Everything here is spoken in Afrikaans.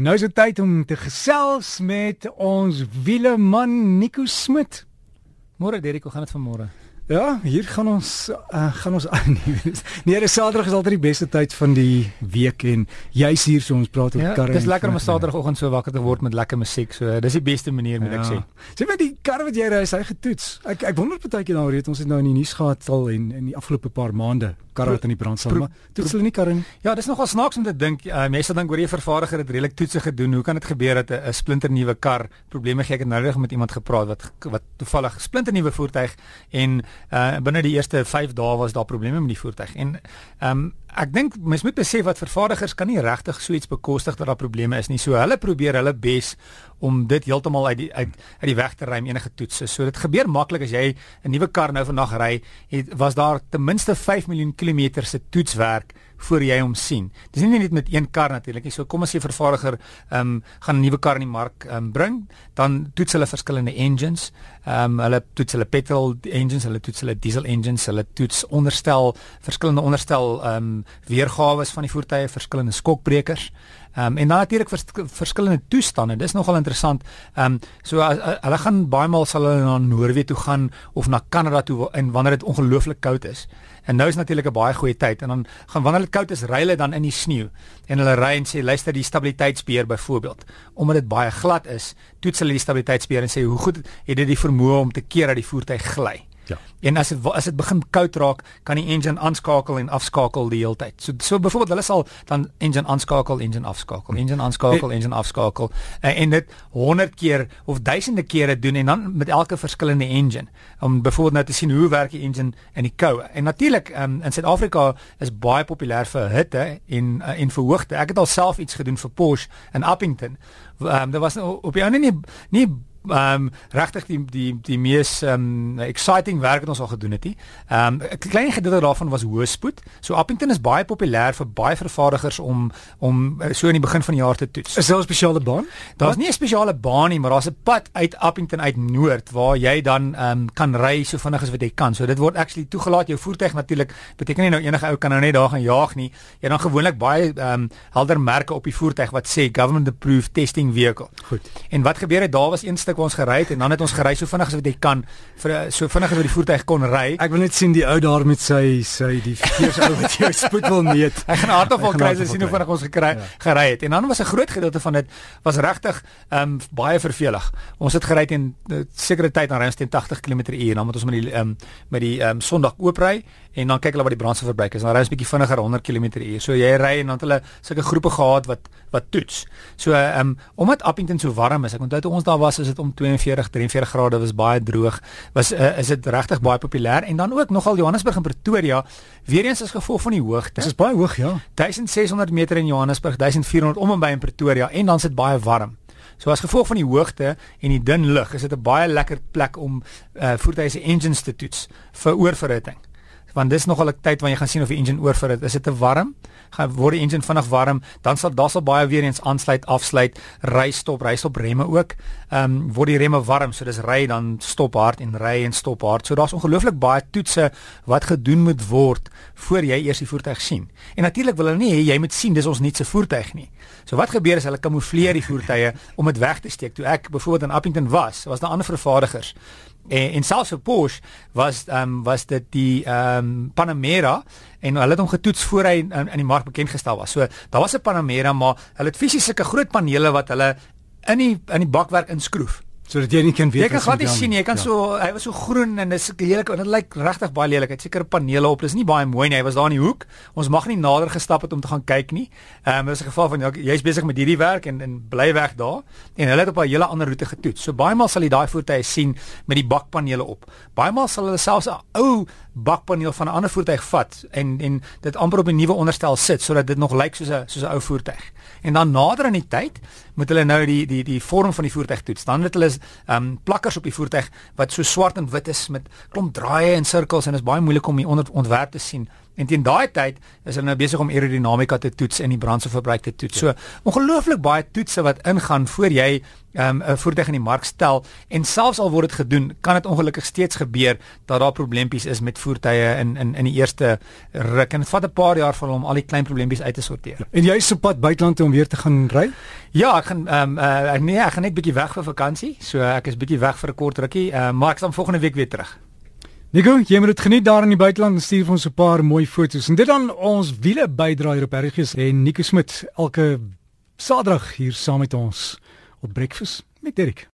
Nou is dit tyd om te gesels met ons wieleman Nico Smit. Môre Derek, hoe gaan dit vanmôre? Ja, hier gaan ons uh, gaan ons aan. nee, dis Saterdag is altyd die beste tyd van die week en jy's hier so ons praat oor ja, karre. Dis lekker om 'n Saterdagoggend so wakker te word met lekker musiek. So dis die beste manier moet ja. ek sê. Sê vir die kar wat jy ry, hy getoets. Ek ek wonder partykeer nou weet ons het nou in die nuus gehad al en in die afgelope paar maande karre wat in die brand staan, maar toets hulle nie karre nie. Ja, dis nogal snaaks om te dink. Uh, mense dink oor die vervaardiger het redelik toetse gedoen. Hoe kan dit gebeur dat 'n splinter nuwe kar probleme gee? Ek het nou reg met iemand gepraat wat wat toevallig splinter nuwe voertuig en uh, binne die eerste 5 dae was daar probleme met die voertuig. En ehm um, ek dink mens moet besef wat vervaardigers kan nie regtig so iets bekostig dat daar probleme is nie. So hulle probeer hulle bes om dit heeltemal uit die uit uit die weg te ruim enige toetse. So dit gebeur maklik as jy 'n nuwe kar nou vandag ry, het was daar ten minste 5 miljoen kilometer se toetswerk voor jy hom sien. Dis nie net met een kar natuurlik nie. So kom as jy vervaardiger ehm um, gaan 'n nuwe kar in die mark ehm um, bring, dan toets hulle verskillende engines. Ehm um, hulle toets hulle petrol engines, hulle toets hulle diesel engines, hulle toets onderstel verskillende onderstel ehm um, weergawe van die voertuie, verskillende skokbrekers. Ehm um, en dan natuurlik vers, verskillende toestande. Dis nogal interessant. Ehm um, so as, as, hulle gaan baie maal sal hulle na Noorwe toe gaan of na Kanada toe en wanneer dit ongelooflik koud is. En nou is natuurlik 'n baie goeie tyd en dan gaan wanneer dit koud is, ry hulle dan in die sneeu en hulle ry en sê luister die stabiliteitsbeheer byvoorbeeld. Omdat dit baie glad is, toets hulle die stabiliteitsbeheer en sê hoe goed het dit die vermoë om te keer dat die voertuig gly. Ja. En as dit as dit begin koud raak, kan die engine aanskakel en afskakel die hele tyd. So so byvoorbeeld hulle sal dan engine aanskakel, engine afskakel, engine aanskakel, engine afskakel en, en dit 100 keer of duisende kere doen en dan met elke verskillende engine om byvoorbeeld nou te sien hoe werk die engine in die koue. En natuurlik um, in Suid-Afrika is baie populêr vir hitte en uh, en vir hoogte. Ek het al self iets gedoen vir Porsche in Appington. Ehm um, daar was op die ander nie nie ehm um, regtig die die die mees ehm um, exciting werk wat ons al gedoen het. Ehm um, 'n klein gedeelte daarvan was hoë spoed. So Appington is baie populêr vir baie vervaardigers om om eh, so in die begin van die jaar te toets. Is daar 'n spesiale baan? Daar's nie 'n spesiale baan nie, maar daar's 'n pad uit Appington uit noord waar jy dan ehm um, kan ry so vinnig as wat jy kan. So dit word actually toegelaat jou voertuig natuurlik beteken nie nou enige ou kan nou net daar gaan jaag nie. Jy dan gewoonlik baie ehm um, helder merke op die voertuig wat sê government approved testing vehicle. Goed. En wat gebeur het daar was een stuk waar ons gery het en dan het ons gery so vinnig as wat jy kan vir so vinnig as wat die voertuig kon ry. Ek wil net sien die ou daar met sy sy die verkeersou wat jou spoed wil meet. Ek gaan hardop kry as sien hoe vinnig ons gekry ja. gery het. En dan was 'n groot gedeelte van dit was regtig ehm um, baie vervelig. Ons het gery teen uh, sekere tyd dan ry ons teen 80 km/h dan moet ons met die ehm um, met die ehm um, Sondag oop ry en dan kyk hulle wat die brandstofverbruik is. Dan ry ons bietjie vinniger 100 km/h. So jy ry en dan het hulle sulke groepe gehad wat wat toets. So ehm um, omdat Appington so warm is. Ek onthou toe ons daar was, is dit om 42, 43 grade, was baie droog. Was uh, is dit regtig baie populêr en dan ook nogal Johannesburg en Pretoria weer eens as gevolg van die hoogte. Dit is baie hoog, ja. 1600 meter in Johannesburg, 1400 om en by in Pretoria en dan is dit baie warm. So as gevolg van die hoogte en die dun lug, is dit 'n baie lekker plek om uh, voertuie se engines te toets vir oorverhitting want dis nogal 'n tyd wanneer jy gaan sien of die engine oorver het. Is dit te warm? Gaan word die engine vinnig warm, dan sal daar sal baie weer eens aansluit, afsluit, ry stop, ry stop remme ook. Ehm um, word die remme warm, so dis ry dan stop hard en ry en stop hard. So daar's ongelooflik baie toetse wat gedoen moet word voor jy eers die voertuig sien. En natuurlik wil hulle nie hê jy moet sien dis ons nuutste voertuig nie. So wat gebeur is hulle kamoufleer die voertuie om dit weg te steek. Toe ek byvoorbeeld in Appington was, was daar ander vervaardigers en en selfs vir Porsche was ehm um, was dit die ehm um, Panamera en hulle het hom getoets voor hy in, in die mark bekend gestel was. So daar was 'n Panamera maar hulle het fisies sulke groot panele wat hulle in die in die bakwerk inskroef sodat jy nie kan weet jy kan glad nie sien jy kan ja. so hy was so groen en dis heerlik en dit lyk regtig baie lelik. Het seker panele op. Dis nie baie mooi nie. Hy was daar in die hoek. Ons mag nie nader gestap het om te gaan kyk nie. Ehm um, dis 'n geval van ja, jy's besig met hierdie werk en en bly weg daar. En hulle het op 'n hele ander roete getoets. So baie maal sal jy daai voertuie sien met die bakpanele op. Baie maal sal hulle selfs 'n ou bakpaneel van 'n ander voertuig vat en en dit amper op 'n nuwe onderstel sit sodat dit nog lyk soos 'n soos 'n ou voertuig. En dan nader aan die tyd moet hulle nou die die die vorm van die voertuig toets. Dan het hulle um, plakkers op die voertuig wat so swart en wit is met klomp draaie en sirkels en dit is baie moeilik om die onder ontwerp te sien En teen daai tyd is hulle nou besig om aerodinamika te toets en die brandstofverbruik te toets. So ongelooflik baie toetse wat ingaan voor jy um, 'n voertuig in die mark stel en selfs al word dit gedoen, kan dit ongelukkig steeds gebeur dat daar probleempies is met voertuie in in in die eerste ruk en vat 'n paar jaar vir hom al die klein probleempies uit te sorteer. Ja. En jy is op pad buiteland om weer te gaan ry? Ja, ek gaan ehm um, uh, nee, ek gaan net bietjie weg vir vakansie. So ek is bietjie weg vir 'n kort rukkie, uh, maar ek sal volgende week weer terug. Nico, jy moet dit geniet daar in die buiteland en stuur vir ons 'n paar mooi foto's. En dit dan ons wiele bydraai hier op RGS en Nico Smit elke Saterdag hier saam met ons op breakfast met Dirk.